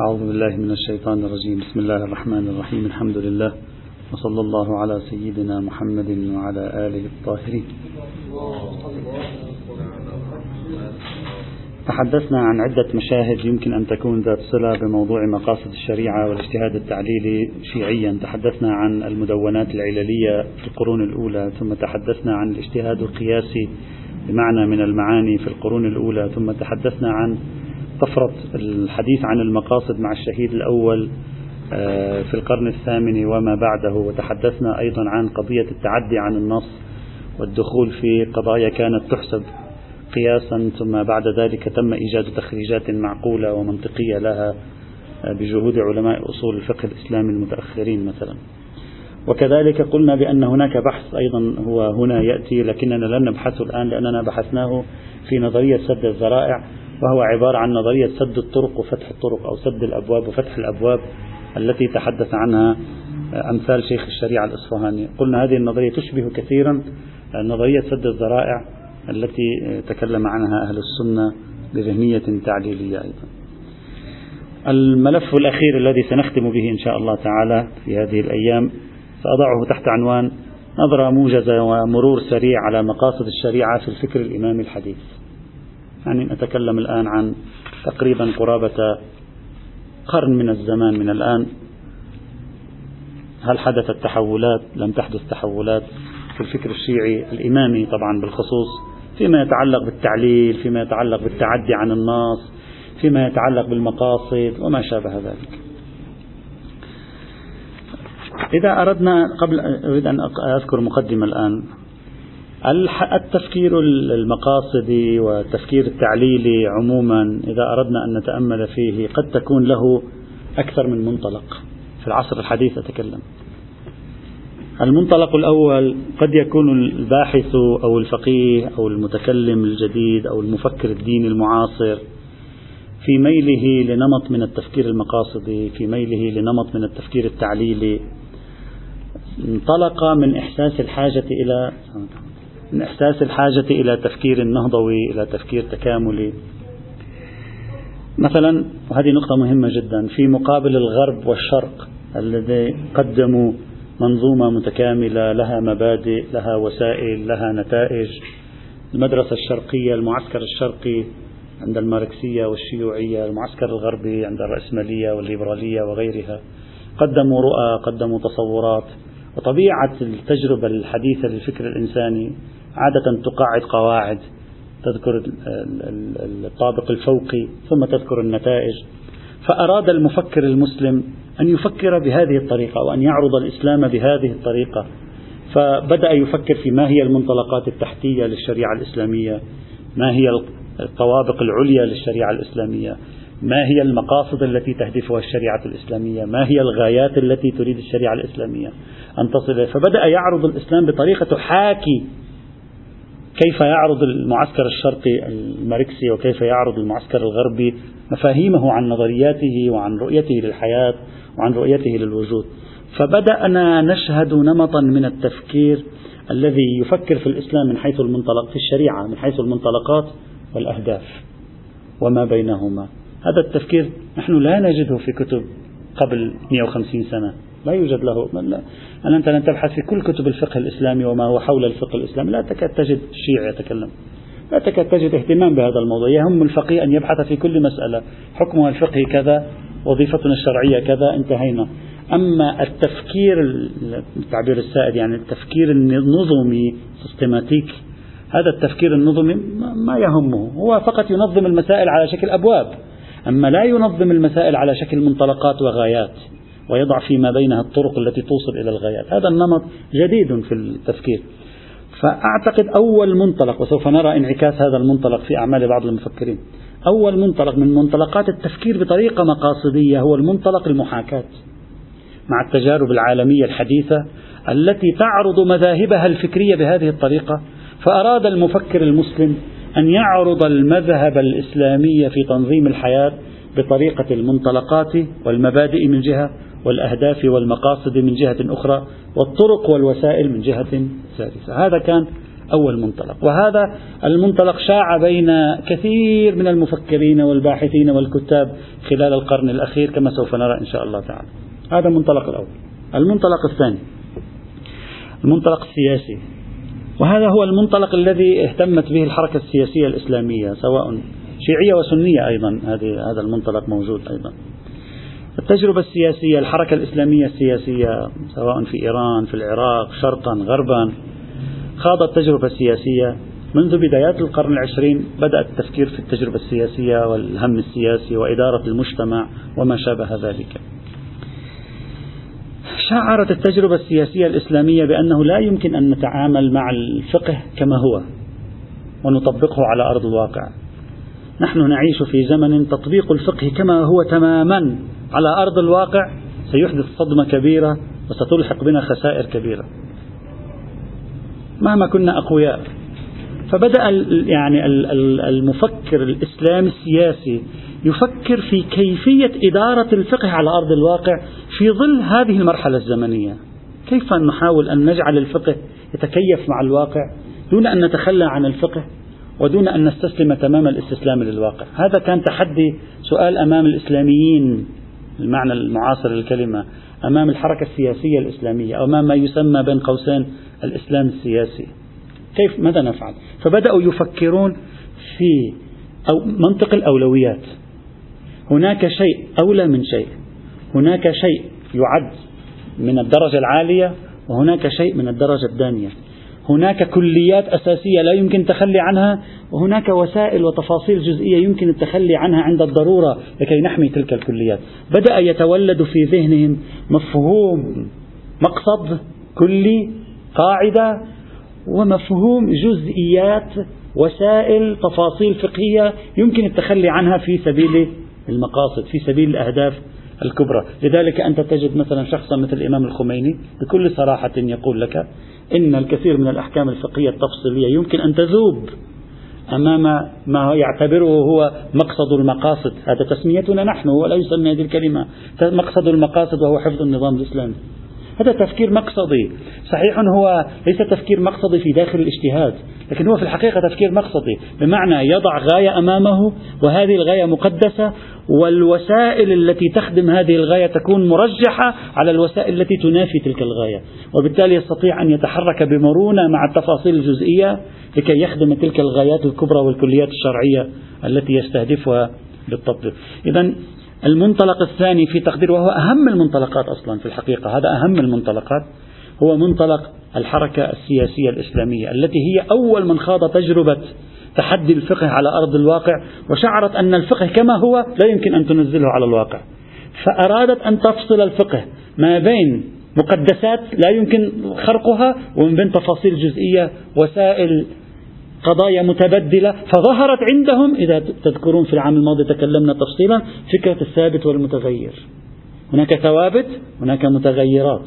أعوذ بالله من الشيطان الرجيم. بسم الله الرحمن الرحيم. الحمد لله. وصلى الله على سيدنا محمد وعلى آله الطاهرين. تحدثنا عن عدة مشاهد يمكن أن تكون ذات صلة بموضوع مقاصد الشريعة والاجتهاد التعليلي شيعيا. تحدثنا عن المدونات العللية في القرون الأولى ثم تحدثنا عن الاجتهاد القياسي بمعنى من المعاني في القرون الأولى ثم تحدثنا عن طفرة الحديث عن المقاصد مع الشهيد الأول آه، في القرن الثامن وما بعده. وتحدثنا أيضا عن قضية التعدي عن النص والدخول في قضايا كانت تحسب قياسا ثم بعد ذلك تم إيجاد تخريجات معقولة ومنطقية لها آه، بجهود علماء أصول الفقه الإسلامي المتأخرين مثلا. وكذلك قلنا بأن هناك بحث أيضا هو هنا يأتي لكننا لن نبحثه الآن لأننا بحثناه في نظرية سد الذرائع. وهو عبارة عن نظرية سد الطرق وفتح الطرق أو سد الأبواب وفتح الأبواب التي تحدث عنها أمثال شيخ الشريعة الإصفهاني. قلنا هذه النظرية تشبه كثيرا نظرية سد الذرائع التي تكلم عنها أهل السنة بذهنية تعليلية أيضا. الملف الأخير الذي سنختم به إن شاء الله تعالى في هذه الأيام سأضعه تحت عنوان نظرة موجزة ومرور سريع على مقاصد الشريعة في الفكر الإمامي الحديث. يعني نتكلم الآن عن تقريبا قرابة قرن من الزمان من الآن. هل حدثت تحولات لم تحدث تحولات في الفكر الشيعي الإمامي طبعا بالخصوص فيما يتعلق بالتعليل فيما يتعلق بالتعدي عن النص فيما يتعلق بالمقاصد وما شابه ذلك. إذا أردنا قبل أريد أن أذكر مقدمة الآن. التفكير المقاصدي والتفكير التعليلي عموما إذا أردنا أن نتأمل فيه قد تكون له أكثر من منطلق في العصر الحديث أتكلم. المنطلق الأول قد يكون الباحث أو الفقيه أو المتكلم الجديد أو المفكر الديني المعاصر في ميله لنمط من التفكير المقاصدي في ميله لنمط من التفكير التعليلي. انطلق من إحساس الحاجة إلى إحساس الحاجة إلى تفكير نهضوي إلى تفكير تكاملي. مثلا وهذه نقطة مهمة جدا في مقابل الغرب والشرق الذي قدموا منظومة متكاملة لها مبادئ لها وسائل لها نتائج. المدرسة الشرقية المعسكر الشرقي عند الماركسية والشيوعية المعسكر الغربي عند الرأسمالية والليبرالية وغيرها. قدموا رؤى قدموا تصورات. وطبيعة التجربة الحديثة للفكر الإنساني عادة تقاعد قواعد تذكر الطابق الفوقي ثم تذكر النتائج. فأراد المفكر المسلم أن يفكر بهذه الطريقة وأن يعرض الإسلام بهذه الطريقة. فبدأ يفكر في ما هي المنطلقات التحتية للشريعة الإسلامية ما هي الطوابق العليا للشريعة الإسلامية ما هي المقاصد التي تهدفها الشريعة الإسلامية ما هي الغايات التي تريد الشريعة الإسلامية. أن تصل فبدأ يعرض الإسلام بطريقة تحاكي كيف يعرض المعسكر الشرقي الماركسي وكيف يعرض المعسكر الغربي مفاهيمه عن نظرياته وعن رؤيته للحياة وعن رؤيته للوجود. فبدأنا نشهد نمطا من التفكير الذي يفكر في الإسلام من حيث المنطلق في الشريعة من حيث المنطلقات والأهداف وما بينهما. هذا التفكير نحن لا نجده في كتب قبل 150 سنة. لا يوجد له. لا. أنت لن تبحث في كل كتب الفقه الإسلامي وما هو حول الفقه الإسلامي. لا تكاد تجد شيعي يتكلم. لا تكاد تجد اهتمام بهذا الموضوع. يهم الفقيه أن يبحث في كل مسألة. حكمها الفقهي كذا وظيفتنا الشرعية كذا انتهينا. أما التفكير التعبير السائد يعني التفكير النظمي سيستماتيك هذا التفكير النظمي ما يهمه. هو فقط ينظم المسائل على شكل أبواب. أما لا ينظم المسائل على شكل منطلقات وغايات. ويضع فيما بينها الطرق التي توصل إلى الغايات. هذا النمط جديد في التفكير. فأعتقد أول منطلق وسوف نرى انعكاس هذا المنطلق في أعمال بعض المفكرين أول منطلق من منطلقات التفكير بطريقة مقاصدية هو المنطلق المحاكاة مع التجارب العالمية الحديثة التي تعرض مذاهبها الفكرية بهذه الطريقة. فأراد المفكر المسلم أن يعرض المذهب الإسلامي في تنظيم الحياة بطريقة المنطلقات والمبادئ من جهة والأهداف والمقاصد من جهة أخرى والطرق والوسائل من جهة ثالثة. هذا كان أول منطلق. وهذا المنطلق شاع بين كثير من المفكرين والباحثين والكتاب خلال القرن الأخير كما سوف نرى إن شاء الله تعالى. هذا المنطلق الأول. المنطلق الثاني. المنطلق السياسي. وهذا هو المنطلق الذي اهتمت به الحركة السياسية الإسلامية سواء شيعية وسنية أيضا. هذا المنطلق موجود أيضا. التجربة السياسية الحركة الإسلامية السياسية سواء في إيران في العراق شرقا غربا خاضت تجربة سياسية. منذ بدايات القرن العشرين بدأ التفكير في التجربة السياسية والهم السياسي وإدارة المجتمع وما شابه ذلك. شعرت التجربة السياسية الإسلامية بأنه لا يمكن أن نتعامل مع الفقه كما هو ونطبقه على أرض الواقع. نحن نعيش في زمن تطبيق الفقه كما هو تماما. على أرض الواقع سيحدث صدمة كبيرة وستلحق بنا خسائر كبيرة. مهما كنا أقوياء فبدأ يعني المفكر الإسلامي السياسي يفكر في كيفية إدارة الفقه على أرض الواقع في ظل هذه المرحلة الزمنية. كيف نحاول أن نجعل الفقه يتكيف مع الواقع دون أن نتخلى عن الفقه ودون أن نستسلم تمام الاستسلام للواقع؟ هذا كان تحدي سؤال أمام الإسلاميين. المعنى المعاصر للكلمة أمام الحركة السياسية الإسلامية أو أمام ما يسمى بين قوسين الإسلام السياسي. كيف؟ ماذا نفعل؟ فبدأوا يفكرون في أو منطق الأولويات. هناك شيء أولى من شيء. هناك شيء يعد من الدرجة العالية وهناك شيء من الدرجة الدانية. هناك كليات أساسية لا يمكن التخلي عنها وهناك وسائل وتفاصيل جزئية يمكن التخلي عنها عند الضرورة لكي نحمي تلك الكليات. بدأ يتولد في ذهنهم مفهوم مقصد كلي قاعدة ومفهوم جزئيات وسائل تفاصيل فقهية يمكن التخلي عنها في سبيل المقاصد في سبيل الأهداف الكبرى. لذلك أنت تجد مثلا شخصا مثل الإمام الخميني بكل صراحة يقول لك إن الكثير من الأحكام الفقهية التفصيلية يمكن أن تذوب أمام ما يعتبره هو مقصد المقاصد. هذا تسميتنا نحن ولا يسمى هذه الكلمة. مقصد المقاصد وهو حفظ النظام الإسلامي. هذا تفكير مقصدي. صحيح هو ليس تفكير مقصدي في داخل الاجتهاد. لكن هو في الحقيقة تفكير مقصدي بمعنى يضع غاية أمامه وهذه الغاية مقدسة والوسائل التي تخدم هذه الغاية تكون مرجحة على الوسائل التي تنافي تلك الغاية. وبالتالي يستطيع أن يتحرك بمرونة مع التفاصيل الجزئية لكي يخدم تلك الغايات الكبرى والكليات الشرعية التي يستهدفها بالتطبيق إذا المنطلق الثاني في تقدير وهو أهم المنطلقات أصلا في الحقيقة هذا أهم المنطلقات هو منطلق الحركة السياسية الإسلامية التي هي أول من خاض تجربة تحدي الفقه على أرض الواقع وشعرت أن الفقه كما هو لا يمكن أن تنزله على الواقع. فأرادت أن تفصل الفقه ما بين مقدسات لا يمكن خرقها ومن بين تفاصيل جزئية وسائل قضايا متبدلة. فظهرت عندهم إذا تذكرون في العام الماضي تكلمنا تفصيلا فكرة الثابت والمتغير. هناك ثوابت هناك متغيرات.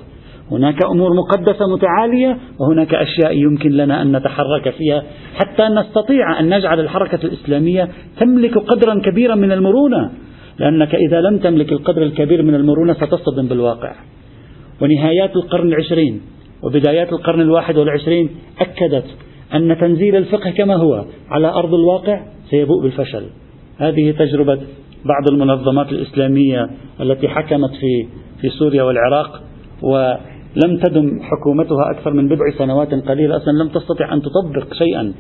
هناك أمور مقدسة متعالية وهناك أشياء يمكن لنا أن نتحرك فيها حتى نستطيع أن نجعل الحركة الإسلامية تملك قدرا كبيرا من المرونة لأنك إذا لم تملك القدر الكبير من المرونة ستصطدم بالواقع. ونهايات القرن العشرين وبدايات القرن الواحد والعشرين أكدت أن تنزيل الفقه كما هو على أرض الواقع سيبوء بالفشل. هذه تجربة بعض المنظمات الإسلامية التي حكمت في في سوريا والعراق ولم تدم حكومتها أكثر من بضع سنوات قليلة. أصلا لم تستطع أن تطبق شيئا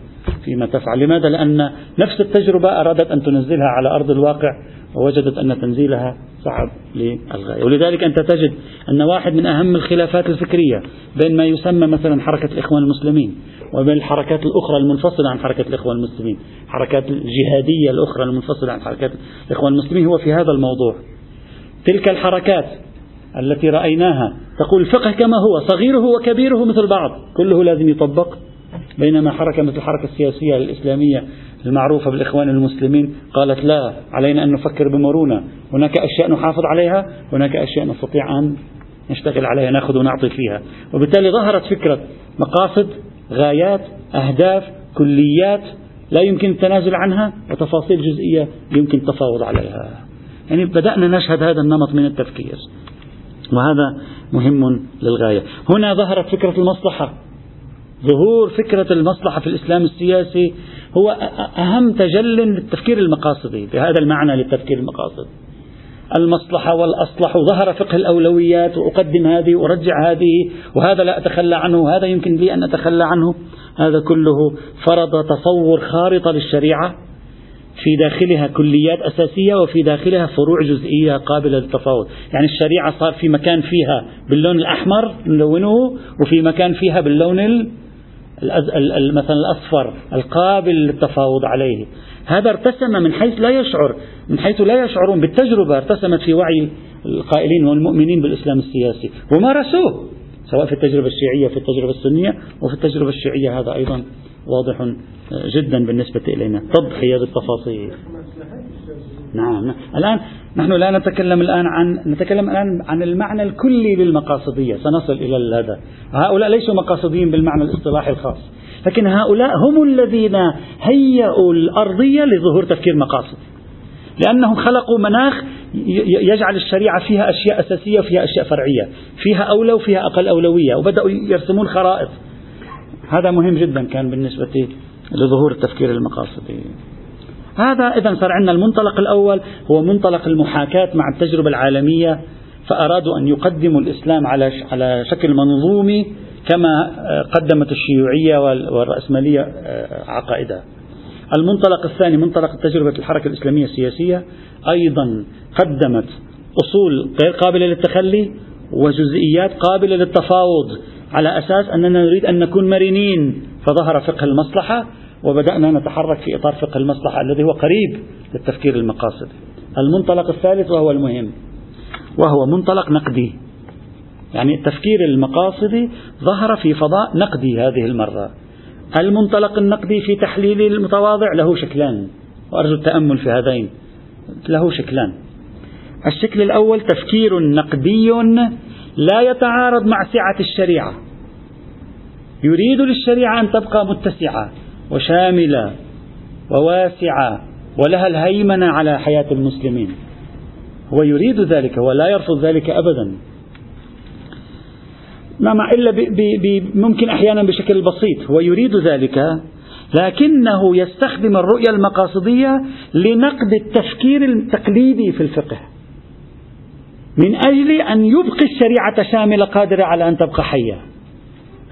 فيما تفعل. لماذا؟ لأن نفس التجربة أرادت أن تنزلها على أرض الواقع ووجدت أن تنزيلها صعب للغاية. ولذلك أنت تجد أن واحد من أهم الخلافات الفكرية بين ما يسمى مثلا حركة الإخوان المسلمين وبين الحركات الأخرى المنفصلة عن حركة الإخوان المسلمين حركات الجهادية الأخرى المنفصلة عن حركات الإخوان المسلمين هو في هذا الموضوع. تلك الحركات التي رأيناها تقول الفقه كما هو صغيره وكبيره مثل بعض. كله لازم يطبق بينما حركة مثل الحركة السياسية الإسلامية المعروفة بالإخوان المسلمين قالت لا علينا أن نفكر بمرونة. هناك أشياء نحافظ عليها هناك أشياء نستطيع أن نشتغل عليها نأخذ ونعطي فيها. وبالتالي ظهرت فكرة مقاصد غايات أهداف كليات لا يمكن التنازل عنها وتفاصيل جزئية يمكن التفاوض عليها. يعني بدأنا نشهد هذا النمط من التفكير. وهذا مهم للغاية. هنا ظهرت فكرة المصلحة. ظهور فكرة المصلحة في الإسلام السياسي هو أهم تجل للتفكير المقاصدي بهذا المعنى للتفكير المقاصدي المصلحة والأصلح وظهر فقه الأولويات وأقدم هذه وأرجع هذه وهذا لا أتخلى عنه وهذا يمكن لي أن أتخلى عنه. هذا كله فرض تصور خارطة للشريعة. في داخلها كليات أساسية وفي داخلها فروع جزئية قابلة للتفاوض. يعني الشريعة صار في مكان فيها باللون الأحمر نلونه وفي مكان فيها باللون مثلا الأصفر القابل للتفاوض عليه. هذا ارتسم من حيث لا يشعر من حيث لا يشعرون بالتجربة ارتسمت في وعي القائلين والمؤمنين بالإسلام السياسي. ومارسوه سواء في التجربة الشيعية في التجربة السنية وفي التجربة الشيعية هذا أيضا. واضح جدا بالنسبة إلينا. تضحية بالتفاصيل نعم الآن نحن لا نتكلم الآن عن نتكلم الآن عن المعنى الكلي للمقاصدية سنصل إلى هذا. هؤلاء ليسوا مقاصديين بالمعنى الاصطلاحي الخاص لكن هؤلاء هم الذين هيئوا الأرضية لظهور تفكير مقاصد. لأنهم خلقوا مناخ يجعل الشريعة فيها أشياء أساسية وفيها أشياء فرعية فيها أولى وفيها أقل أولوية وبدأوا يرسمون خرائط. هذا مهم جدا كان بالنسبة لظهور التفكير المقاصدي هذا إذا صار عندنا المنطلق الأول هو منطلق المحاكاة مع التجربة العالمية فأرادوا أن يقدموا الإسلام على على شكل منظومي كما قدمت الشيوعية والرأسمالية عقائدها. المنطلق الثاني منطلق تجربة الحركة الإسلامية السياسية أيضا قدمت أصول غير قابلة للتخلي وجزئيات قابلة للتفاوض على أساس أننا نريد أن نكون مرنين. فظهر فقه المصلحة وبدأنا نتحرك في إطار فقه المصلحة الذي هو قريب للتفكير المقاصدي المنطلق الثالث وهو المهم وهو منطلق نقدي. يعني التفكير المقاصدي ظهر في فضاء نقدي هذه المرة. المنطلق النقدي في تحليل المتواضع له شكلان وأرجو التأمل في هذين له شكلان. الشكل الأول تفكير نقدي لا يتعارض مع سعة الشريعة. يريد للشريعة أن تبقى متسعة وشاملة وواسعة ولها الهيمنة على حياة المسلمين. هو يريد ذلك ولا يرفض ذلك أبدا. ما مع إلا ممكن أحيانا بشكل بسيط. هو يريد ذلك لكنه يستخدم الرؤية المقاصدية لنقد التفكير التقليدي في الفقه. من أجل أن يبقي الشريعة شاملة قادرة على أن تبقى حية.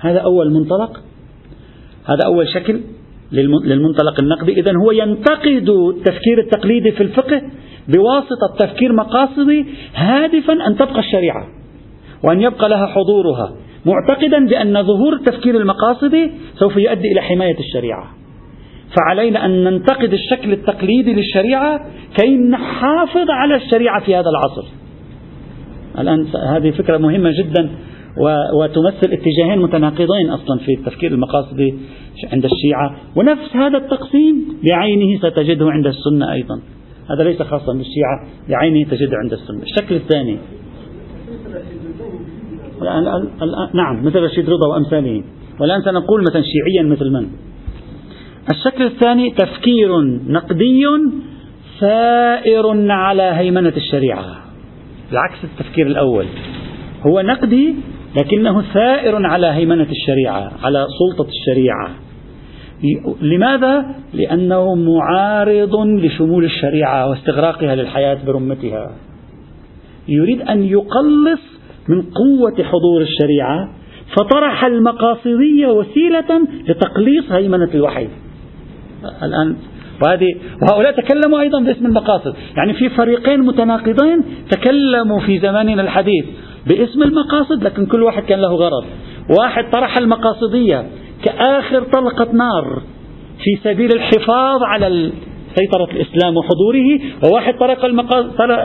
هذا أول منطلق هذا أول شكل للمنطلق النقدي. إذا هو ينتقد التفكير التقليدي في الفقه بواسطة تفكير مقاصدي هادفا أن تبقى الشريعة وأن يبقى لها حضورها معتقدا بأن ظهور التفكير المقاصدي سوف يؤدي إلى حماية الشريعة. فعلينا أن ننتقد الشكل التقليدي للشريعة كي نحافظ على الشريعة في هذا العصر. الآن هذه فكرة مهمة جدا. وتمثل اتجاهين متناقضين أصلا في التفكير المقاصدي عند الشيعة. ونفس هذا التقسيم بعينه ستجده عند السنة أيضا. هذا ليس خاصا بالشيعة بعينه تجده عند السنة. الشكل الثاني. نعم مثل رشيد رضا وأمثاله. والآن سنقول مثلا شيعيا مثل من؟ الشكل الثاني تفكير نقدي ثائر على هيمنة الشريعة. بعكس التفكير الأول. هو نقدي لكنه ثائر على هيمنة الشريعة على سلطة الشريعة. لماذا؟ لأنه معارض لشمول الشريعة واستغراقها للحياة برمتها. يريد أن يقلص من قوة حضور الشريعة فطرح المقاصدية وسيلة لتقليص هيمنة الوحي. الآن وهذه وهؤلاء تكلموا أيضا باسم المقاصد. يعني في فريقين متناقضين تكلموا في زماننا الحديث. باسم المقاصد لكن كل واحد كان له غرض. واحد طرح المقاصدية كآخر طلقة نار في سبيل الحفاظ على سيطرة الإسلام وحضوره وواحد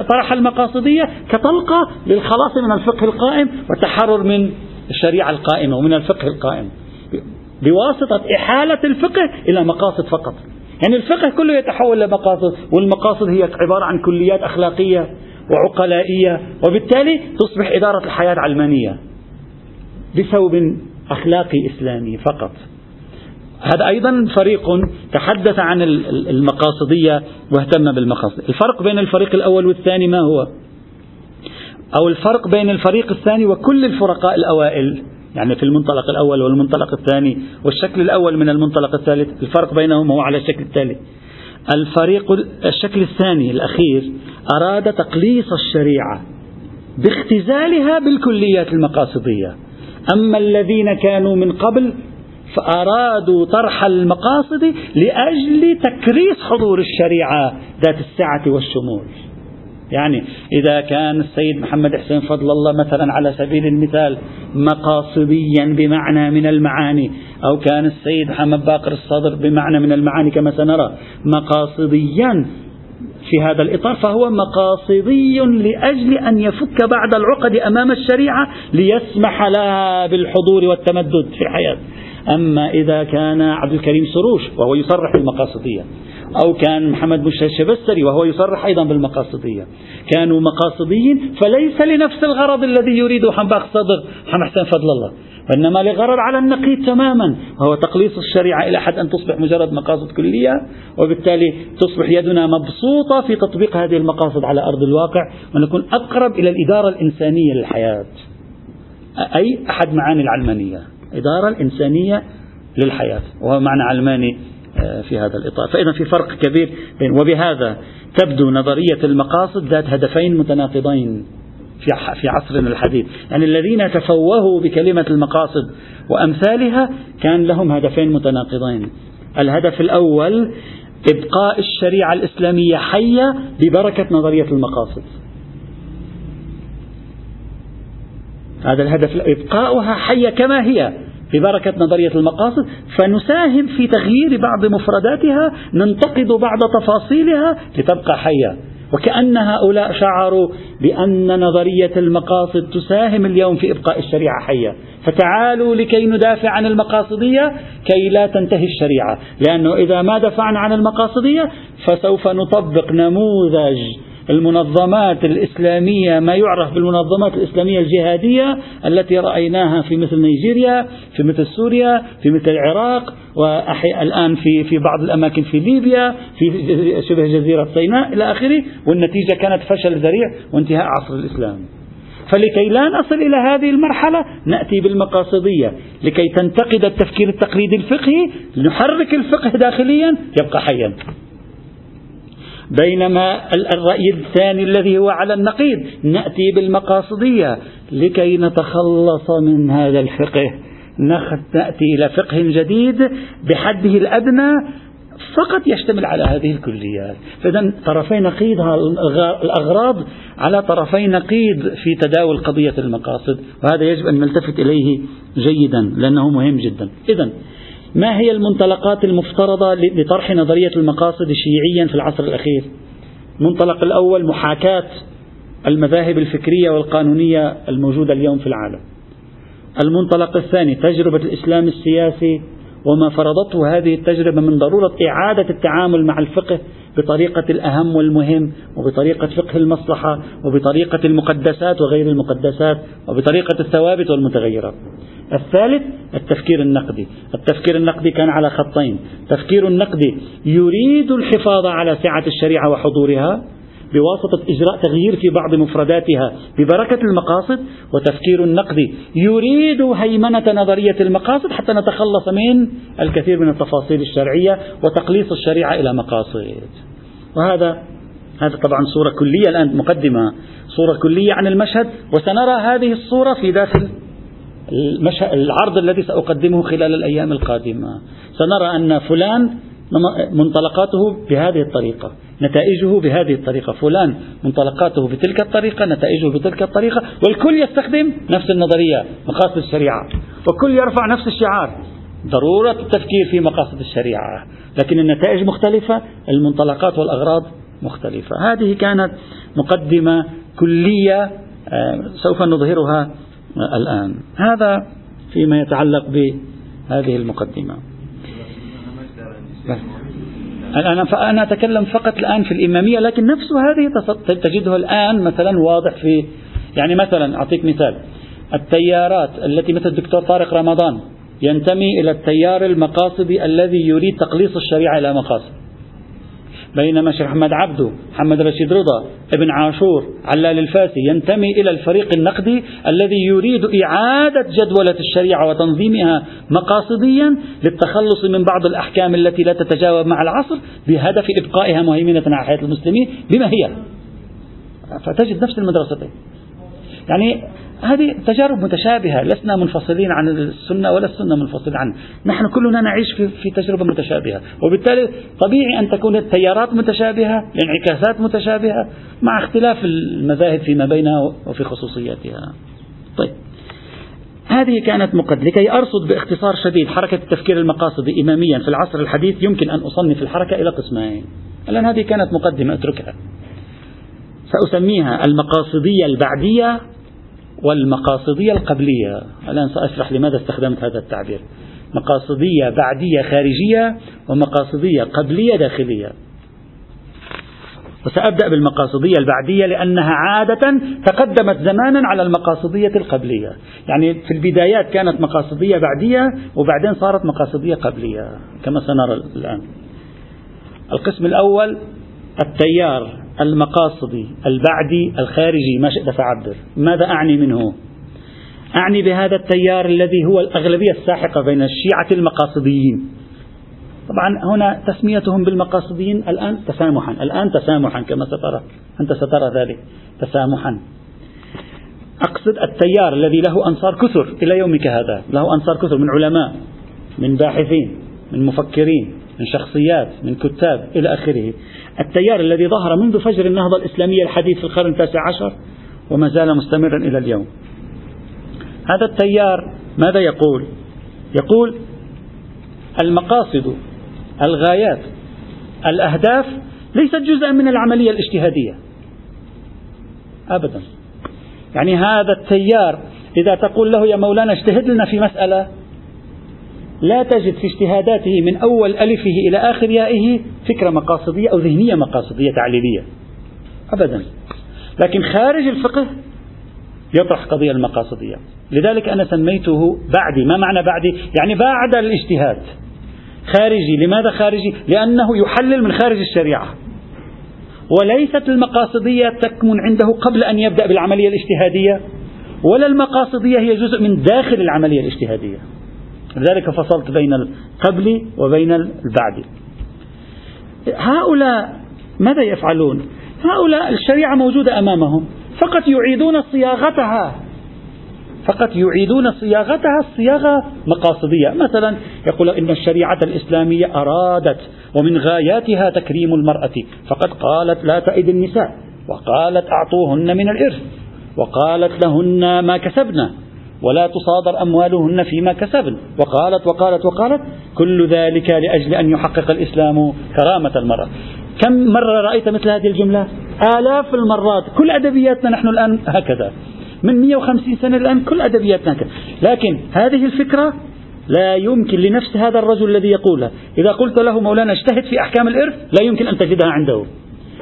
طرح المقاصدية كطلقة للخلاص من الفقه القائم والتحرر من الشريعة القائمة ومن الفقه القائم. بواسطة إحالة الفقه إلى مقاصد فقط. يعني الفقه كله يتحول إلى مقاصد والمقاصد هي عبارة عن كليات أخلاقية. وعقلائية وبالتالي تصبح إدارة الحياة علمانية بثوب أخلاقي إسلامي فقط. هذا أيضا فريق تحدث عن المقاصدية واهتم بالمقاصد. الفرق بين الفريق الأول والثاني ما هو؟ أو الفرق بين الفريق الثاني وكل الفرقاء الأوائل يعني في المنطلق الأول والمنطلق الثاني والشكل الأول من المنطلق الثالث الفرق بينهما هو على الشكل التالي. الفريق الشكل الثاني الأخير أراد تقليص الشريعة باختزالها بالكليات المقاصدية. أما الذين كانوا من قبل فأرادوا طرح المقاصد لأجل تكريس حضور الشريعة ذات السعة والشمول. يعني إذا كان السيد محمد حسين فضل الله مثلا على سبيل المثال مقاصديا بمعنى من المعاني أو كان السيد محمد باقر الصدر بمعنى من المعاني كما سنرى مقاصديا في هذا الإطار فهو مقاصدي لأجل أن يفك بعض العقد أمام الشريعة ليسمح لها بالحضور والتمدد في الحياة. أما إذا كان عبد الكريم سروش وهو يصرح بالمقاصدية أو كان محمد مشتهى الشبستري وهو يصرح أيضا بالمقاصدية. كانوا مقاصديين فليس لنفس الغرض الذي يريده حنباق صدر حسين فضل الله. وإنما لغرض على النقيض تماما وهو تقليص الشريعة إلى حد أن تصبح مجرد مقاصد كلية وبالتالي تصبح يدنا مبسوطة في تطبيق هذه المقاصد على أرض الواقع ونكون أقرب إلى الإدارة الإنسانية للحياة. أي أحد معاني العلمانية؟ إدارة الإنسانية للحياة وهو معنى علماني آه، في هذا الإطار. فإذا في فرق كبير بين وبهذا تبدو نظرية المقاصد ذات هدفين متناقضين. في في عصرنا الحديث، يعني الذين تفوهوا بكلمة المقاصد وأمثالها كان لهم هدفين متناقضين. الهدف الأول إبقاء الشريعة الإسلامية حية ببركة نظرية المقاصد. هذا الهدف إبقاؤها حية كما هي ببركة نظرية المقاصد فنساهم في تغيير بعض مفرداتها ننتقد بعض تفاصيلها لتبقى حية وكأن هؤلاء شعروا بأن نظرية المقاصد تساهم اليوم في إبقاء الشريعة حية. فتعالوا لكي ندافع عن المقاصدية كي لا تنتهي الشريعة. لأنه إذا ما دفعنا عن المقاصدية فسوف نطبق نموذج المنظمات الإسلامية ما يعرف بالمنظمات الإسلامية الجهادية التي رأيناها في مثل نيجيريا في مثل سوريا في مثل العراق والآن في في بعض الأماكن في ليبيا في شبه جزيرة سيناء إلى آخره والنتيجة كانت فشل ذريع وانتهاء عصر الإسلام. فلكي لا نصل إلى هذه المرحلة نأتي بالمقاصدية. لكي تنتقد التفكير التقليدي الفقهي نحرك الفقه داخليا يبقى حيا. بينما الرأي الثاني الذي هو على النقيض نأتي بالمقاصدية. لكي نتخلص من هذا الفقه. نأتي إلى فقه جديد بحده الأدنى فقط يشتمل على هذه الكليات. فإذا طرفي نقيض الأغراض على طرفي نقيض في تداول قضية المقاصد وهذا يجب أن نلتفت إليه جيدا لأنه مهم جدا. إذا ما هي المنطلقات المفترضة لطرح نظرية المقاصد شيعيا في العصر الأخير؟ المنطلق الأول محاكاة المذاهب الفكرية والقانونية الموجودة اليوم في العالم. المنطلق الثاني تجربة الإسلام السياسي وما فرضته هذه التجربة من ضرورة إعادة التعامل مع الفقه بطريقة الأهم والمهم وبطريقة فقه المصلحة وبطريقة المقدسات وغير المقدسات وبطريقة الثوابت والمتغيرات. الثالث التفكير النقدي. التفكير النقدي كان على خطين. تفكير النقدي يريد الحفاظ على سعة الشريعة وحضورها بواسطة إجراء تغيير في بعض مفرداتها ببركة المقاصد وتفكير النقدي يريد هيمنة نظرية المقاصد حتى نتخلص من الكثير من التفاصيل الشرعية وتقليص الشريعة إلى مقاصد. وهذا هذا طبعا صورة كلية الآن مقدمة. صورة كلية عن المشهد وسنرى هذه الصورة في داخل العرض الذي سأقدمه خلال الأيام القادمة. سنرى أن فلان منطلقاته بهذه الطريقة نتائجه بهذه الطريقة. فلان منطلقاته بتلك الطريقة نتائجه بتلك الطريقة والكل يستخدم نفس النظرية مقاصد الشريعة. والكل يرفع نفس الشعار. ضرورة التفكير في مقاصد الشريعة. لكن النتائج مختلفة المنطلقات والأغراض مختلفة. هذه كانت مقدمة كلية آه، سوف نظهرها الآن. هذا فيما يتعلق بهذه المقدمة. الآن فأنا أتكلم فقط الآن في الإمامية لكن نفس هذه تجدها الآن مثلا واضح في يعني مثلا أعطيك مثال. التيارات التي مثل الدكتور طارق رمضان ينتمي إلى التيار المقاصدي الذي يريد تقليص الشريعة إلى مقاصد. بينما شيخ محمد عبده محمد رشيد رضا ابن عاشور علال الفاسي ينتمي إلى الفريق النقدي الذي يريد إعادة جدولة الشريعة وتنظيمها مقاصديا للتخلص من بعض الأحكام التي لا تتجاوب مع العصر بهدف إبقائها مهيمنة على حياة المسلمين بما هي. فتجد نفس المدرستين. يعني هذه تجارب متشابهة لسنا منفصلين عن السنة ولا السنة منفصلة عنه. نحن كلنا نعيش في, في تجربة متشابهة. وبالتالي طبيعي أن تكون التيارات متشابهة الانعكاسات متشابهة مع اختلاف المذاهب فيما بينها وفي خصوصياتها. طيب. هذه كانت مقدمة. لكي أرصد باختصار شديد حركة التفكير المقاصدي إماميا في العصر الحديث يمكن أن أصنف الحركة إلى قسمين. الآن هذه كانت مقدمة أتركها. سأسميها المقاصدية البعدية والمقاصدية القبلية. الآن سأشرح لماذا استخدمت هذا التعبير. مقاصدية بعدية خارجية ومقاصدية قبلية داخلية. وسأبدأ بالمقاصدية البعدية لأنها عادة تقدمت زمانا على المقاصدية القبلية. يعني في البدايات كانت مقاصدية بعدية وبعدين صارت مقاصدية قبلية كما سنرى الآن. القسم الأول التيار. المقاصدي البعدي الخارجي ما شئت فعبر. ماذا أعني منه؟ أعني بهذا التيار الذي هو الأغلبية الساحقة بين الشيعة المقاصديين. طبعا هنا تسميتهم بالمقاصديين الآن تسامحا الآن تسامحا كما سترى. أنت سترى ذلك. تسامحا. أقصد التيار الذي له أنصار كثر إلى يومك هذا. له أنصار كثر من علماء من باحثين من مفكرين. من شخصيات من كتاب إلى آخره. التيار الذي ظهر منذ فجر النهضة الإسلامية الحديث في القرن التاسع عشر وما زال مستمرا إلى اليوم. هذا التيار ماذا يقول؟ يقول المقاصد الغايات الأهداف ليست جزءا من العملية الاجتهادية. أبدا. يعني هذا التيار إذا تقول له يا مولانا اجتهد لنا في مسألة لا تجد في اجتهاداته من أول ألفه إلى آخر يائه فكرة مقاصدية أو ذهنية مقاصدية تعليلية. أبدا. لكن خارج الفقه يطرح قضية المقاصدية. لذلك أنا سميته بعدي. ما معنى بعدي؟ يعني بعد الاجتهاد. خارجي. لماذا خارجي؟ لأنه يحلل من خارج الشريعة. وليست المقاصدية تكمن عنده قبل أن يبدأ بالعملية الاجتهادية ولا المقاصدية هي جزء من داخل العملية الاجتهادية. لذلك فصلت بين القبل وبين البعد. هؤلاء ماذا يفعلون؟ هؤلاء الشريعة موجودة أمامهم فقط يعيدون صياغتها. فقط يعيدون صياغتها صياغة مقاصدية. مثلا يقول إن الشريعة الإسلامية أرادت ومن غاياتها تكريم المرأة فقد قالت لا تئد النساء وقالت أعطوهن من الإرث وقالت لهن ما كسبن. ولا تصادر أموالهن فيما كسبن. وقالت وقالت وقالت كل ذلك لأجل أن يحقق الإسلام كرامة المرأة. كم مرة رأيت مثل هذه الجملة؟ آلاف المرات. كل أدبياتنا نحن الآن هكذا. من 150 سنة الآن كل أدبياتنا هكذا. لكن هذه الفكرة لا يمكن لنفس هذا الرجل الذي يقولها. إذا قلت له مولانا اجتهد في أحكام الإرث لا يمكن أن تجدها عنده.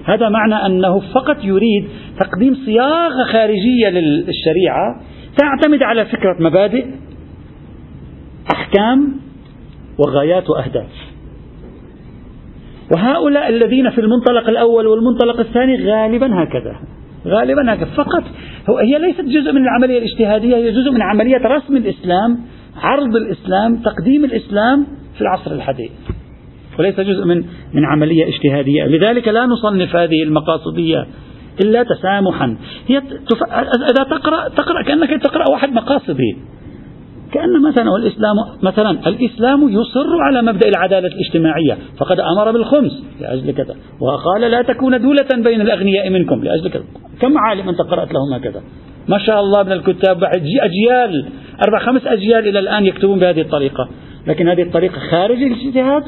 هذا معنى أنه فقط يريد تقديم صياغة خارجية للشريعة تعتمد على فكرة مبادئ أحكام وغايات وأهداف. وهؤلاء الذين في المنطلق الأول والمنطلق الثاني غالبا هكذا. غالبا هكذا. فقط هي ليست جزء من العملية الاجتهادية هي جزء من عملية رسم الإسلام عرض الإسلام تقديم الإسلام في العصر الحديث. وليس جزء من من عملية اجتهادية. لذلك لا نصنف هذه المقاصدية إلا تسامحا. هي تف... إذا تقرأ تقرأ كأنك تقرأ واحد مقاصدي كأن مثلا الإسلام مثلا الإسلام يصر على مبدأ العدالة الاجتماعية. فقد أمر بالخمس لأجل كذا. وقال لا تكون دولة بين الأغنياء منكم لأجل كذا. كم عالم أنت قرأت لهم هكذا؟ ما شاء الله من الكتاب. بعد أجيال. أربع خمس أجيال إلى الآن يكتبون بهذه الطريقة. لكن هذه الطريقة خارج الاجتهاد؟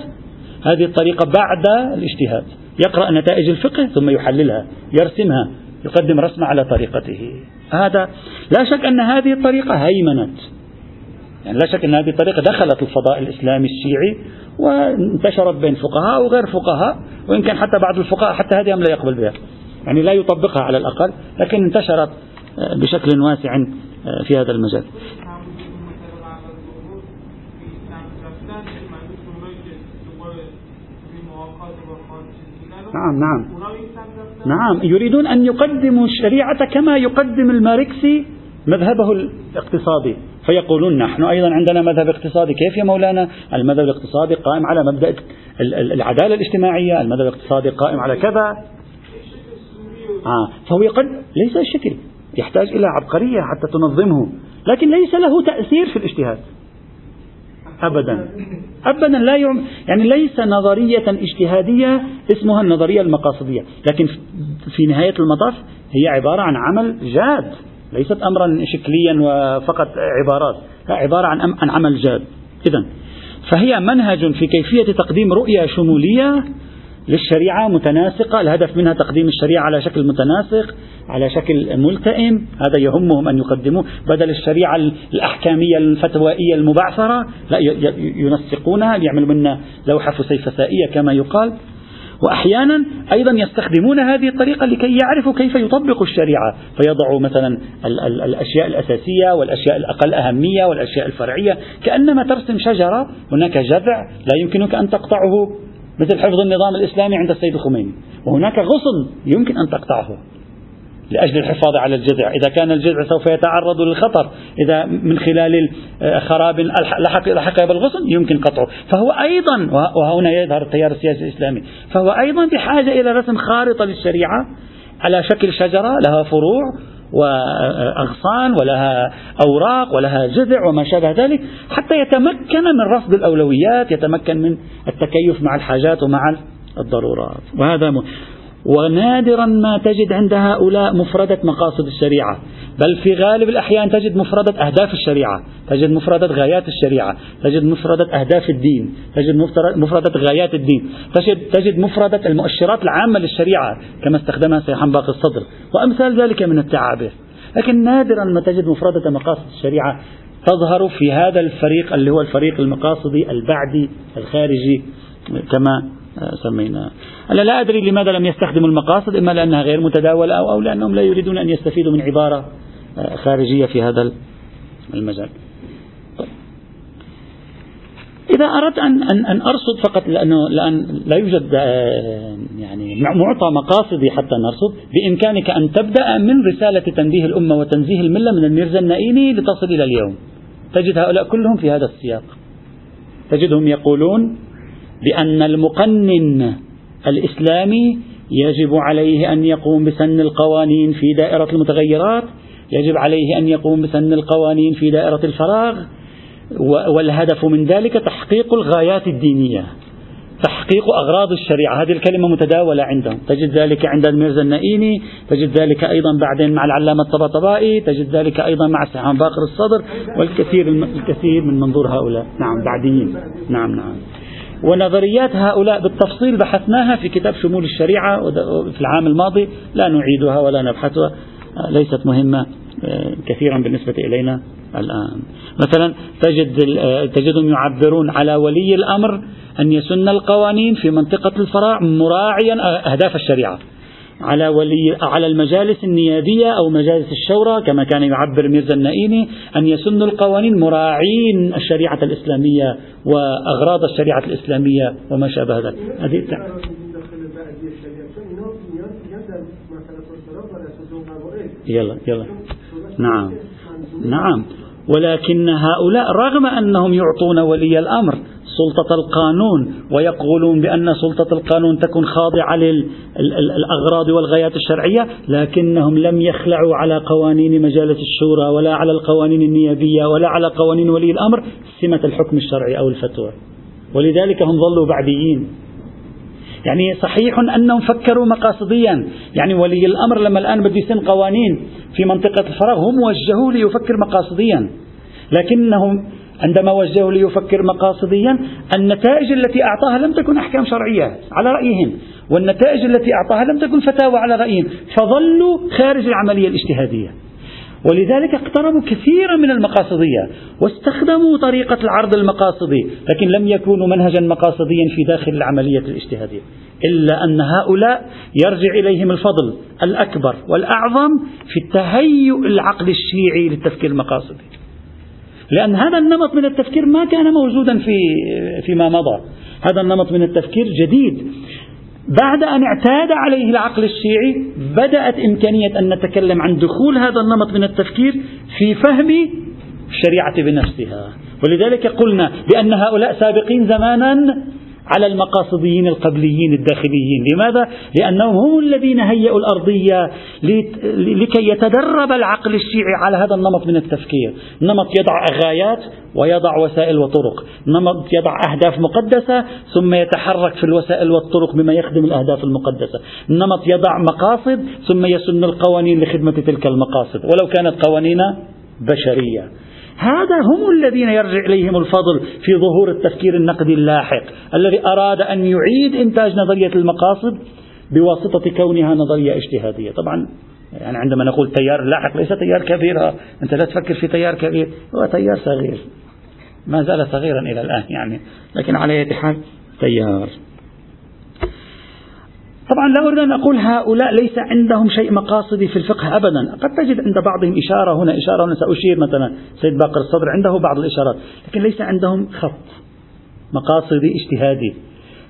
هذه الطريقة بعد الاجتهاد. يقرأ نتائج الفقه ثم يحللها يرسمها يقدم رسمة على طريقته. هذا لا شك أن هذه الطريقة هيمنت. يعني لا شك أن هذه الطريقة دخلت الفضاء الإسلامي الشيعي وانتشرت بين فقهاء وغير فقهاء وإن كان حتى بعض الفقهاء حتى هذه لا يقبل بها. يعني لا يطبقها على الأقل لكن انتشرت بشكل واسع في هذا المجال. نعم نعم. نعم. يريدون أن يقدموا الشريعة كما يقدم الماركسي مذهبه الاقتصادي. فيقولون نحن أيضا عندنا مذهب اقتصادي. كيف يا مولانا؟ المذهب الاقتصادي قائم على مبدأ العدالة الاجتماعية. المذهب الاقتصادي قائم على كذا. آه فهو يقد ليس الشكل يحتاج إلى عبقرية حتى تنظمه. لكن ليس له تأثير في الاجتهاد. أبدا. أبدا لا يعم يعني ليس نظرية اجتهادية اسمها النظرية المقاصدية لكن في نهاية المطاف هي عبارة عن عمل جاد ليست أمرا شكليا وفقط عبارات لا عبارة عن, عن عمل جاد. إذا فهي منهج في كيفية تقديم رؤية شمولية للشريعة متناسقة الهدف منها تقديم الشريعة على شكل متناسق على شكل ملتئم هذا يهمهم أن يقدموه. بدل الشريعة الأحكامية الفتوائية المبعثرة لا ينسقونها يعملوا منها لوحة فسيفسائية كما يقال. وأحيانا أيضا يستخدمون هذه الطريقة لكي يعرفوا كيف يطبقوا الشريعة. فيضعوا مثلا ال ال الأشياء الأساسية والأشياء الأقل أهمية والأشياء الفرعية. كأنما ترسم شجرة هناك جذع لا يمكنك أن تقطعه. مثل حفظ النظام الإسلامي عند السيد الخميني. وهناك غصن يمكن أن تقطعه لأجل الحفاظ على الجذع. إذا كان الجذع سوف يتعرض للخطر. إذا من خلال خراب لحق, لحق بالغصن يمكن قطعه. فهو أيضا وهنا يظهر التيار السياسي الإسلامي. فهو أيضا بحاجة إلى رسم خارطة للشريعة على شكل شجرة لها فروع وأغصان ولها أوراق ولها جذع وما شابه ذلك حتى يتمكن من رصد الأولويات يتمكن من التكيف مع الحاجات ومع الضرورات. وهذا ونادرا ما تجد عند هؤلاء مفردة مقاصد الشريعة. بل في غالب الأحيان تجد مفردة أهداف الشريعة. تجد مفردة غايات الشريعة. تجد مفردة أهداف الدين. تجد مفردة غايات الدين. تجد, تجد مفردة المؤشرات العامة للشريعة كما استخدمها سيحان باقي الصدر. وأمثال ذلك من التعابير. لكن نادرا ما تجد مفردة مقاصد الشريعة تظهر في هذا الفريق اللي هو الفريق المقاصدي البعدي الخارجي كما سمينا. أنا لا أدري لماذا لم يستخدموا المقاصد إما لأنها غير متداولة أو, أو لأنهم لا يريدون أن يستفيدوا من عبارة آه، خارجية في هذا المجال. طيب. إذا أردت أن أن أن أرصد فقط لأنه لأن لا يوجد آه، يعني معطى مقاصدي حتى نرصد بإمكانك أن تبدأ من رسالة تنبيه الأمة وتنزيه الملة من الميرزا النائيني لتصل إلى اليوم. تجد هؤلاء كلهم في هذا السياق. تجدهم يقولون بأن المقنن الإسلامي يجب عليه أن يقوم بسن القوانين في دائرة المتغيرات يجب عليه أن يقوم بسن القوانين في دائرة الفراغ والهدف من ذلك تحقيق الغايات الدينية تحقيق أغراض الشريعة. هذه الكلمة متداولة عندهم. تجد ذلك عند الميرزا النائيني تجد ذلك أيضا بعدين مع العلامة الطباطبائي تجد ذلك أيضا مع سحان باقر الصدر والكثير الكثير من منظور هؤلاء. نعم بعديين. نعم نعم. ونظريات هؤلاء بالتفصيل بحثناها في كتاب شمول الشريعة في العام الماضي. لا نعيدها ولا نبحثها. ليست مهمة آه، كثيرا بالنسبة إلينا الآن. مثلا تجد آه، تجدهم يعبرون على ولي الأمر أن يسن القوانين في منطقة الفراع مراعيا أهداف الشريعة. على ولي على المجالس النيابية أو مجالس الشورى كما كان يعبر ميرزا النائيني أن يسنوا القوانين مراعين الشريعة الإسلامية وأغراض الشريعة الإسلامية وما شابه ذلك. هذه يلا يلا. نعم. نعم. ولكن هؤلاء رغم أنهم يعطون ولي الأمر سلطة القانون ويقولون بأن سلطة القانون تكون خاضعة للأغراض والغايات الشرعية لكنهم لم يخلعوا على قوانين مجالس الشورى ولا على القوانين النيابية ولا على قوانين ولي الأمر سمة الحكم الشرعي أو الفتوى. ولذلك هم ظلوا بعديين. يعني صحيح أنهم فكروا مقاصديا. يعني ولي الأمر لما الآن بده يسن قوانين في منطقة الفراغ هم وجهوا ليفكر مقاصديا. لكنهم عندما وجهوا ليفكر مقاصديا النتائج التي أعطاها لم تكن أحكام شرعية على رأيهم والنتائج التي أعطاها لم تكن فتاوى على رأيهم فظلوا خارج العملية الاجتهادية. ولذلك اقتربوا كثيرا من المقاصدية واستخدموا طريقة العرض المقاصدي لكن لم يكونوا منهجا مقاصديا في داخل العملية الاجتهادية إلا أن هؤلاء يرجع إليهم الفضل الأكبر والأعظم في التهيؤ العقل الشيعي للتفكير المقاصدي. لأن هذا النمط من التفكير ما كان موجودا في فيما مضى. هذا النمط من التفكير جديد. بعد أن اعتاد عليه العقل الشيعي بدأت إمكانية أن نتكلم عن دخول هذا النمط من التفكير في فهم الشريعة بنفسها. ولذلك قلنا بأن هؤلاء سابقين زمانا على المقاصديين القبليين الداخليين. لماذا؟ لأنهم هم الذين هيئوا الأرضية لكي يتدرب العقل الشيعي على هذا النمط من التفكير. نمط يضع غايات ويضع وسائل وطرق. نمط يضع أهداف مقدسة ثم يتحرك في الوسائل والطرق بما يخدم الأهداف المقدسة. نمط يضع مقاصد ثم يسن القوانين لخدمة تلك المقاصد. ولو كانت قوانين بشرية. هذا هم الذين يرجع إليهم الفضل في ظهور التفكير النقدي اللاحق الذي أراد أن يعيد إنتاج نظرية المقاصد بواسطة كونها نظرية اجتهادية. طبعا يعني عندما نقول تيار لاحق ليس تيار كبير أنت لا تفكر في تيار كبير هو تيار صغير ما زال صغيرا إلى الآن يعني لكن على أي حال تيار. طبعا لا أريد أن أقول هؤلاء ليس عندهم شيء مقاصدي في الفقه أبدا. قد تجد عند بعضهم إشارة هنا إشارة هنا سأشير مثلا. سيد باقر الصدر عنده بعض الإشارات لكن ليس عندهم خط مقاصدي اجتهادي.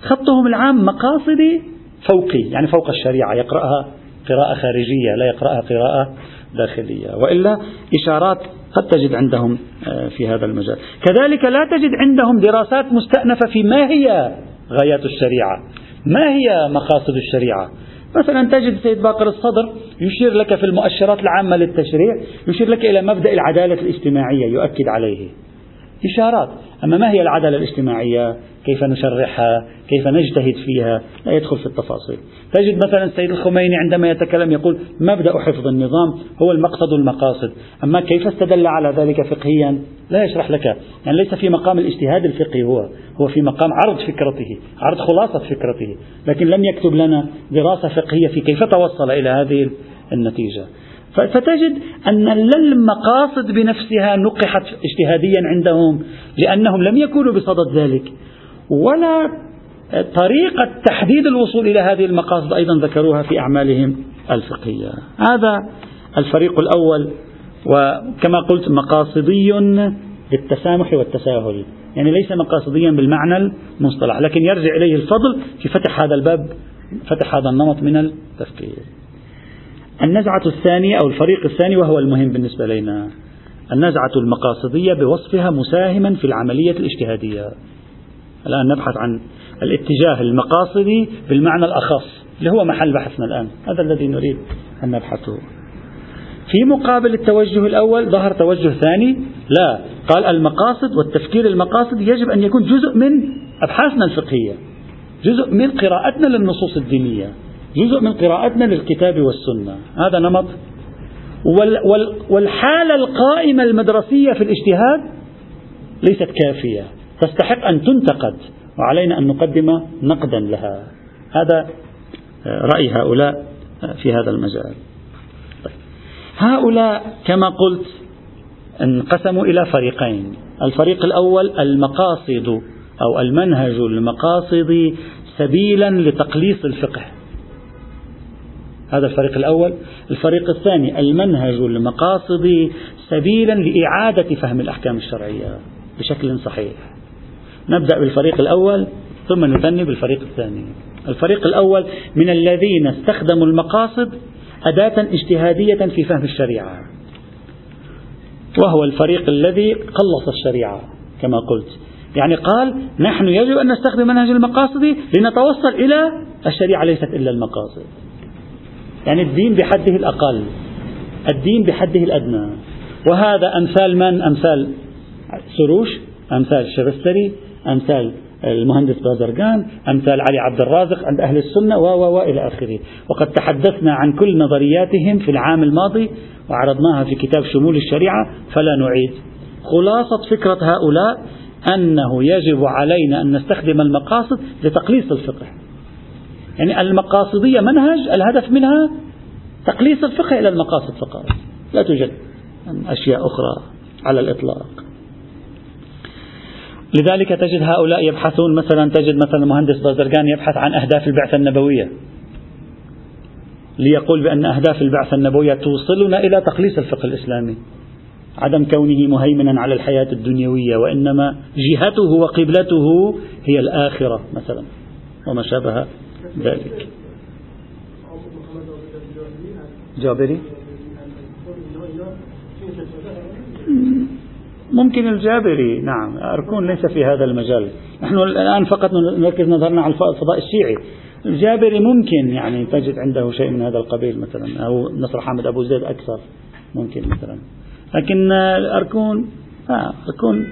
خطهم العام مقاصدي فوقي يعني فوق الشريعة يقرأها قراءة خارجية لا يقرأها قراءة داخلية. وإلا إشارات قد تجد عندهم آه، في هذا المجال. كذلك لا تجد عندهم دراسات مستأنفة في ما هي غايات الشريعة. ما هي مقاصد الشريعة؟ مثلا تجد سيد باقر الصدر يشير لك في المؤشرات العامة للتشريع يشير لك إلى مبدأ العدالة الاجتماعية يؤكد عليه. إشارات. أما ما هي العدالة الاجتماعية؟ كيف نشرحها؟ كيف نجتهد فيها؟ لا يدخل في التفاصيل. تجد مثلا السيد الخميني عندما يتكلم يقول مبدأ حفظ النظام هو المقصد المقاصد أما كيف استدل على ذلك فقهيا؟ لا يشرح لك. يعني ليس في مقام الاجتهاد الفقهي هو. هو في مقام عرض فكرته عرض خلاصة فكرته. لكن لم يكتب لنا دراسة فقهية في كيف توصل إلى هذه النتيجة. فتجد أن لا المقاصد بنفسها نقحت اجتهاديا عندهم لأنهم لم يكونوا بصدد ذلك. ولا طريقة تحديد الوصول إلى هذه المقاصد أيضا ذكروها في أعمالهم الفقهية. هذا الفريق الأول وكما قلت مقاصدي للتسامح والتساهل. يعني ليس مقاصديا بالمعنى المصطلح لكن يرجع إليه الفضل في فتح هذا الباب فتح هذا النمط من التفكير. النزعة الثانية أو الفريق الثاني وهو المهم بالنسبة لنا. النزعة المقاصدية بوصفها مساهما في العملية الاجتهادية. الآن نبحث عن الاتجاه المقاصدي بالمعنى الأخص اللي هو محل بحثنا الآن. هذا الذي نريد أن نبحثه. في مقابل التوجه الأول ظهر توجه ثاني. لا قال المقاصد والتفكير المقاصدي يجب أن يكون جزء من أبحاثنا الفقهية. جزء من قراءتنا للنصوص الدينية. جزء من قراءتنا للكتاب والسنة. هذا نمط. وال وال والحالة القائمة المدرسية في الاجتهاد ليست كافية. تستحق أن تنتقد وعلينا أن نقدم نقدا لها. هذا رأي هؤلاء في هذا المجال. هؤلاء كما قلت انقسموا إلى فريقين. الفريق الأول المقاصد أو المنهج المقاصدي سبيلا لتقليص الفقه. هذا الفريق الأول. الفريق الثاني المنهج المقاصدي سبيلا لإعادة فهم الأحكام الشرعية بشكل صحيح. نبدأ بالفريق الأول ثم نثني بالفريق الثاني. الفريق الأول من الذين استخدموا المقاصد أداة اجتهادية في فهم الشريعة. وهو الفريق الذي قلص الشريعة كما قلت. يعني قال نحن يجب أن نستخدم منهج المقاصد لنتوصل إلى الشريعة ليست إلا المقاصد. يعني الدين بحده الأقل الدين بحده الأدنى. وهذا أمثال من؟ أمثال سروش أمثال الشبستري أمثال المهندس بازرقان أمثال علي عبد الرازق عند أهل السنة و و إلى آخره. وقد تحدثنا عن كل نظرياتهم في العام الماضي وعرضناها في كتاب شمول الشريعة فلا نعيد. خلاصة فكرة هؤلاء أنه يجب علينا أن نستخدم المقاصد لتقليص الفقه. يعني المقاصدية منهج الهدف منها تقليص الفقه إلى المقاصد فقط. لا توجد أشياء أخرى على الإطلاق. لذلك تجد هؤلاء يبحثون مثلا تجد مثلا المهندس بازرقان يبحث عن أهداف البعثة النبوية. ليقول بأن أهداف البعثة النبوية توصلنا إلى تقليص الفقه الإسلامي. عدم كونه مهيمنا على الحياة الدنيوية وإنما جهته وقبلته هي الآخرة مثلا. وما شابه ذلك. جابري ممكن الجابري نعم. أركون ليس في هذا المجال. نحن الآن فقط نركز نظرنا على الفضاء الشيعي. الجابري ممكن يعني تجد عنده شيء من هذا القبيل مثلا أو نصر حامد أبو زيد أكثر ممكن مثلا. لكن أركون آه أركون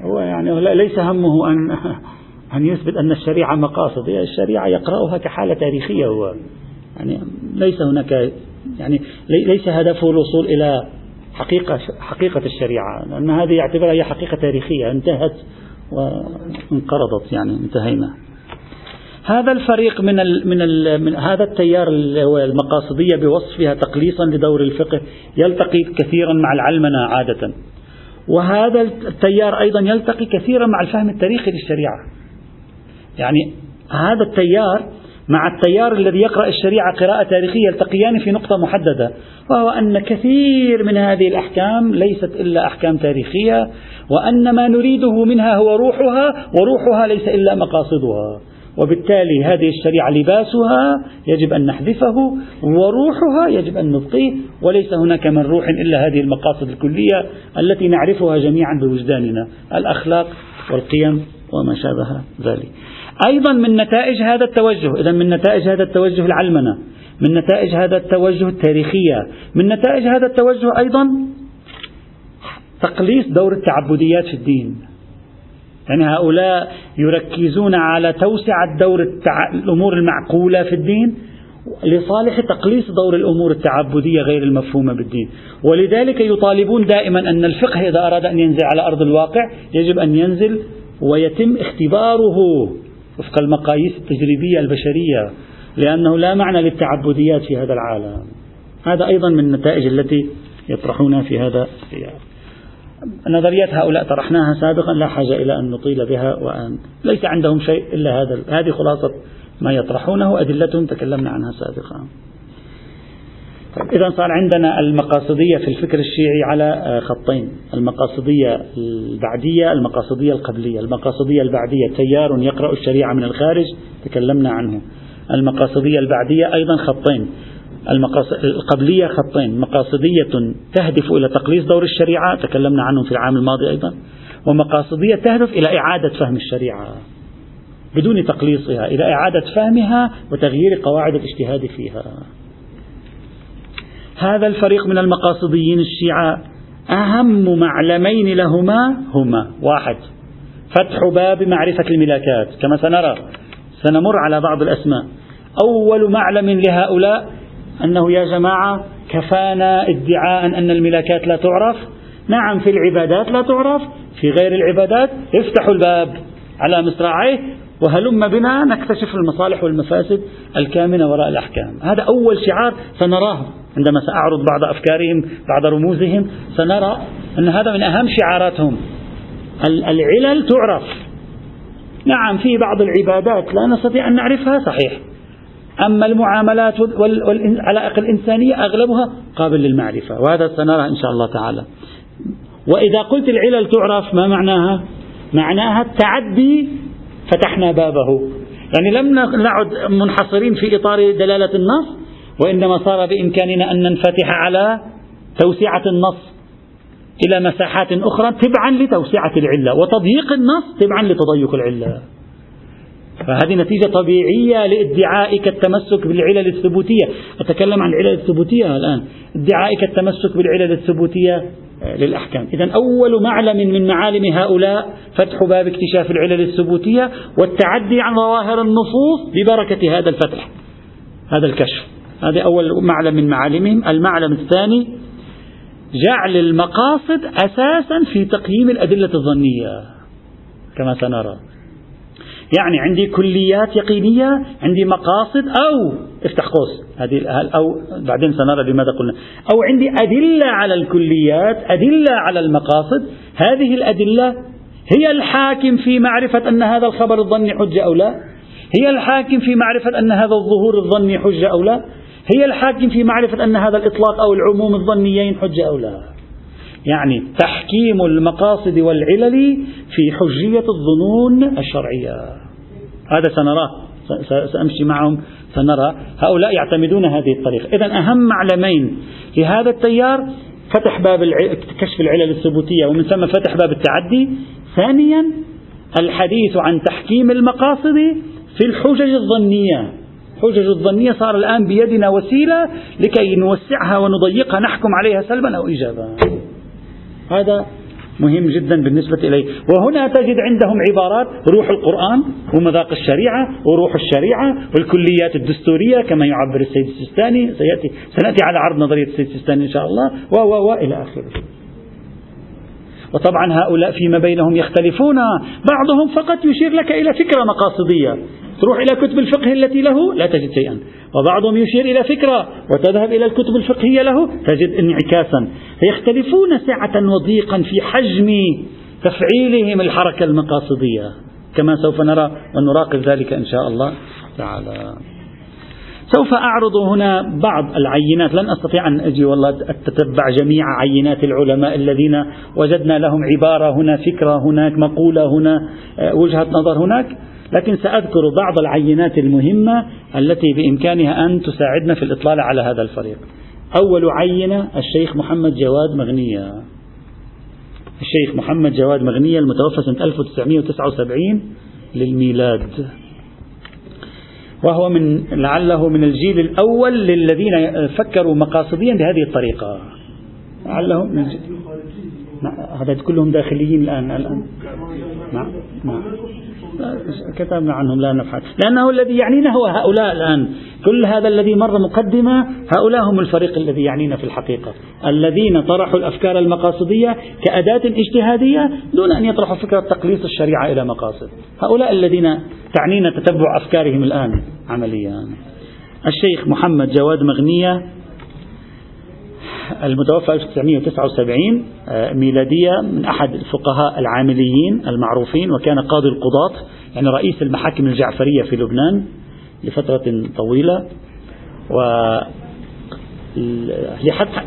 هو يعني ليس همه أن أن يثبت أن الشريعة مقاصد. الشريعة يقرأها كحالة تاريخية هو. يعني ليس هناك يعني ليس هدفه الوصول إلى حقيقة حقيقة الشريعة. لأن هذه يعتبرها هي حقيقة تاريخية. انتهت وانقرضت يعني انتهينا. هذا الفريق من ال من ال من هذا التيار المقاصدية بوصفها تقليصا لدور الفقه يلتقي كثيرا مع العلمنة عادة. وهذا التيار أيضا يلتقي كثيرا مع الفهم التاريخي للشريعة. يعني هذا التيار مع التيار الذي يقرأ الشريعة قراءة تاريخية يلتقيان في نقطة محددة وهو أن كثير من هذه الأحكام ليست إلا أحكام تاريخية وأن ما نريده منها هو روحها وروحها ليس إلا مقاصدها. وبالتالي هذه الشريعة لباسها يجب أن نحذفه وروحها يجب أن نبقيه وليس هناك من روح إلا هذه المقاصد الكلية التي نعرفها جميعا بوجداننا الأخلاق والقيم وما شابه ذلك. أيضا من نتائج هذا التوجه إذا من نتائج هذا التوجه العلمنة من نتائج هذا التوجه التاريخية من نتائج هذا التوجه أيضا تقليص دور التعبديات في الدين. يعني هؤلاء يركزون على توسعة دور التع... الأمور المعقولة في الدين لصالح تقليص دور الأمور التعبدية غير المفهومة بالدين. ولذلك يطالبون دائما أن الفقه إذا أراد أن ينزل على أرض الواقع يجب أن ينزل ويتم اختباره. وفق المقاييس التجريبية البشرية لأنه لا معنى للتعبديات في هذا العالم. هذا أيضا من النتائج التي يطرحونها في هذا السياق نظريات هؤلاء طرحناها سابقا لا حاجة إلى أن نطيل بها وأن ليس عندهم شيء إلا هذا هذه خلاصة ما يطرحونه أدلتهم تكلمنا عنها سابقا. إذا صار عندنا المقاصدية في الفكر الشيعي على آه، خطين. المقاصدية البعدية المقاصدية القبلية. المقاصدية البعدية تيار يقرأ الشريعة من الخارج تكلمنا عنه. المقاصدية البعدية أيضا خطين. القبلية خطين. مقاصدية تهدف إلى تقليص دور الشريعة تكلمنا عنه في العام الماضي أيضا. ومقاصدية تهدف إلى إعادة فهم الشريعة بدون تقليصها إلى إعادة فهمها وتغيير قواعد الاجتهاد فيها. هذا الفريق من المقاصديين الشيعة أهم معلمين لهما هما. واحد فتح باب معرفة الملاكات. كما سنرى سنمر على بعض الأسماء. أول معلم لهؤلاء أنه يا جماعة كفانا ادعاء أن الملاكات لا تعرف. نعم في العبادات لا تعرف. في غير العبادات افتحوا الباب على مصراعيه. وهلم بنا نكتشف المصالح والمفاسد الكامنة وراء الأحكام. هذا أول شعار سنراه عندما سأعرض بعض أفكارهم بعض رموزهم سنرى أن هذا من أهم شعاراتهم. العلل تعرف. نعم في بعض العبادات لا نستطيع أن نعرفها صحيح. أما المعاملات والعلائق الإنسانية أغلبها قابل للمعرفة وهذا سنرى إن شاء الله تعالى. وإذا قلت العلل تعرف ما معناها؟ معناها التعدي فتحنا بابه. يعني لم نعد منحصرين في إطار دلالة النص وإنما صار بإمكاننا أن ننفتح على توسعة النص إلى مساحات أخرى تبعا لتوسعة العلة وتضييق النص تبعا لتضيق العلة. فهذه نتيجة طبيعية لادعائك التمسك بالعلل الثبوتية. أتكلم عن العلل الثبوتية الآن. ادعائك التمسك بالعلل الثبوتية آه، للأحكام. إذا أول معلم من معالم هؤلاء فتح باب اكتشاف العلل الثبوتية والتعدي عن ظواهر النصوص ببركة هذا الفتح هذا الكشف. هذا أول معلم من معالمهم. المعلم الثاني جعل المقاصد أساسا في تقييم الأدلة الظنية كما سنرى. يعني عندي كليات يقينية عندي مقاصد أو افتح قوس. هذه أو بعدين سنرى لماذا قلنا. أو عندي أدلة على الكليات أدلة على المقاصد. هذه الأدلة هي الحاكم في معرفة أن هذا الخبر الظني حجة أو لا؟ هي الحاكم في معرفة أن هذا الظهور الظني حجة أو لا؟ هي الحاكم في معرفة أن هذا الإطلاق أو العموم الظنيين حجة أو لا؟ يعني تحكيم المقاصد والعلل في حجية الظنون الشرعية. هذا سنراه. سأمشي معهم سنرى. هؤلاء يعتمدون هذه الطريقة. إذا أهم معلمين في هذا التيار فتح باب كشف العلل الثبوتية ومن ثم فتح باب التعدي. ثانيا الحديث عن تحكيم المقاصد في الحجج الظنية. الحجج الظنية صار الآن بيدنا وسيلة لكي نوسعها ونضيقها نحكم عليها سلبا أو إيجابا. هذا مهم جدا بالنسبة إليه. وهنا تجد عندهم عبارات روح القرآن ومذاق الشريعة وروح الشريعة والكليات الدستورية كما يعبر السيد السيستاني. سيأتي سنأتي على عرض نظرية السيد السيستاني إن شاء الله. و و إلى آخره. وطبعا هؤلاء فيما بينهم يختلفون. بعضهم فقط يشير لك إلى فكرة مقاصدية. تروح إلى كتب الفقه التي له لا تجد شيئا. وبعضهم يشير إلى فكرة وتذهب إلى الكتب الفقهية له تجد انعكاسا. فيختلفون سعة وضيقا في حجم تفعيلهم الحركة المقاصدية. كما سوف نرى ونراقب ذلك إن شاء الله تعالى. سوف أعرض هنا بعض العينات. لن أستطيع أن أجي والله أتتبع جميع عينات العلماء الذين وجدنا لهم عبارة هنا فكرة هناك مقولة هنا آه، وجهة نظر هناك. لكن سأذكر بعض العينات المهمة التي بإمكانها أن تساعدنا في الإطلال على هذا الفريق. أول عينة الشيخ محمد جواد مغنية. الشيخ محمد جواد مغنية المتوفى سنة 1979 للميلاد. وهو من لعله من الجيل الأول للذين فكروا مقاصديا بهذه الطريقة. لعله من الجيل هذا كلهم داخليين الآن الآن. نعم نعم. كتبنا عنهم لا نبحث. لأنه الذي يعنينا هو هؤلاء الآن. كل هذا الذي مر مقدمة هؤلاء هم الفريق الذي يعنينا في الحقيقة. الذين طرحوا الأفكار المقاصدية كأداة اجتهادية دون أن يطرحوا فكرة تقليص الشريعة إلى مقاصد. هؤلاء الذين تعنينا تتبع أفكارهم الآن عمليا. الشيخ محمد جواد مغنية المتوفى 1979 آه، ميلادية من أحد الفقهاء العامليين المعروفين وكان قاضي القضاة يعني رئيس المحاكم الجعفرية في لبنان لفترة طويلة. و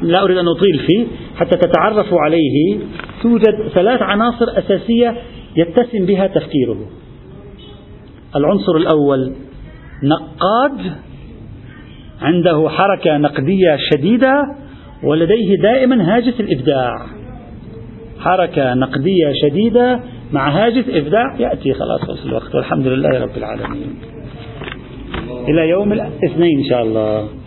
لا أريد أن أطيل فيه حتى تتعرفوا عليه توجد ثلاث عناصر أساسية يتسم بها تفكيره. العنصر الأول نقاد عنده حركة نقدية شديدة ولديه دائما هاجس الإبداع. حركة نقدية شديدة مع هاجس إبداع يأتي خلاص وصل الوقت. والحمد لله رب العالمين. إلى يوم الاثنين إن شاء الله.